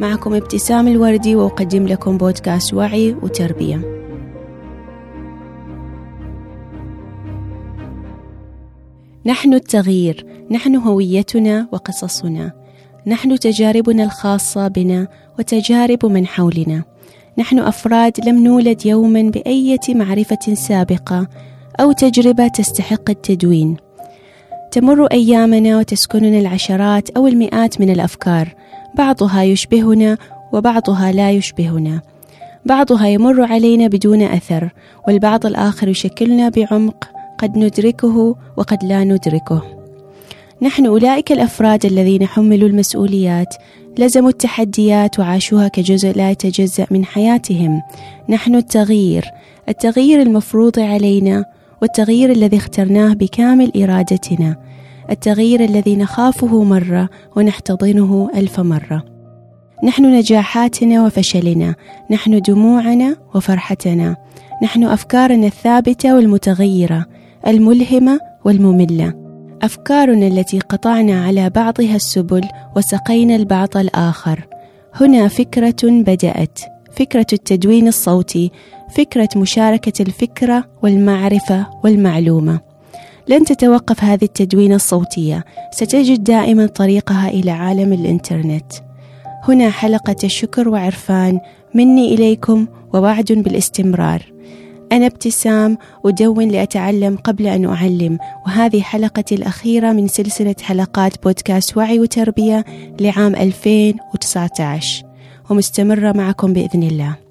معكم ابتسام الوردي وأقدم لكم بودكاست وعي وتربية. نحن التغيير نحن هويتنا وقصصنا. نحن تجاربنا الخاصة بنا وتجارب من حولنا. نحن أفراد لم نولد يوما بأية معرفة سابقة أو تجربة تستحق التدوين. تمر أيامنا وتسكننا العشرات أو المئات من الأفكار. بعضها يشبهنا وبعضها لا يشبهنا. بعضها يمر علينا بدون أثر والبعض الآخر يشكلنا بعمق قد ندركه وقد لا ندركه. نحن أولئك الأفراد الذين حملوا المسؤوليات. لزموا التحديات وعاشوها كجزء لا يتجزأ من حياتهم. نحن التغيير التغيير المفروض علينا والتغيير الذي اخترناه بكامل إرادتنا. التغيير الذي نخافه مرة ونحتضنه ألف مرة. نحن نجاحاتنا وفشلنا. نحن دموعنا وفرحتنا. نحن أفكارنا الثابتة والمتغيرة الملهمة والمملة. أفكارنا التي قطعنا على بعضها السبل وسقينا البعض الآخر. هنا فكرة بدأت. فكرة التدوين الصوتي. فكرة مشاركة الفكرة والمعرفة والمعلومة. لن تتوقف هذه التدوين الصوتية. ستجد دائما طريقها إلى عالم الإنترنت. هنا حلقة الشكر وعرفان. مني إليكم ووعد بالاستمرار. أنا ابتسام أدون لأتعلم قبل أن أعلم. وهذه حلقتي الأخيرة من سلسلة حلقات بودكاست وعي وتربية لعام 2019 ومستمرة معكم بإذن الله.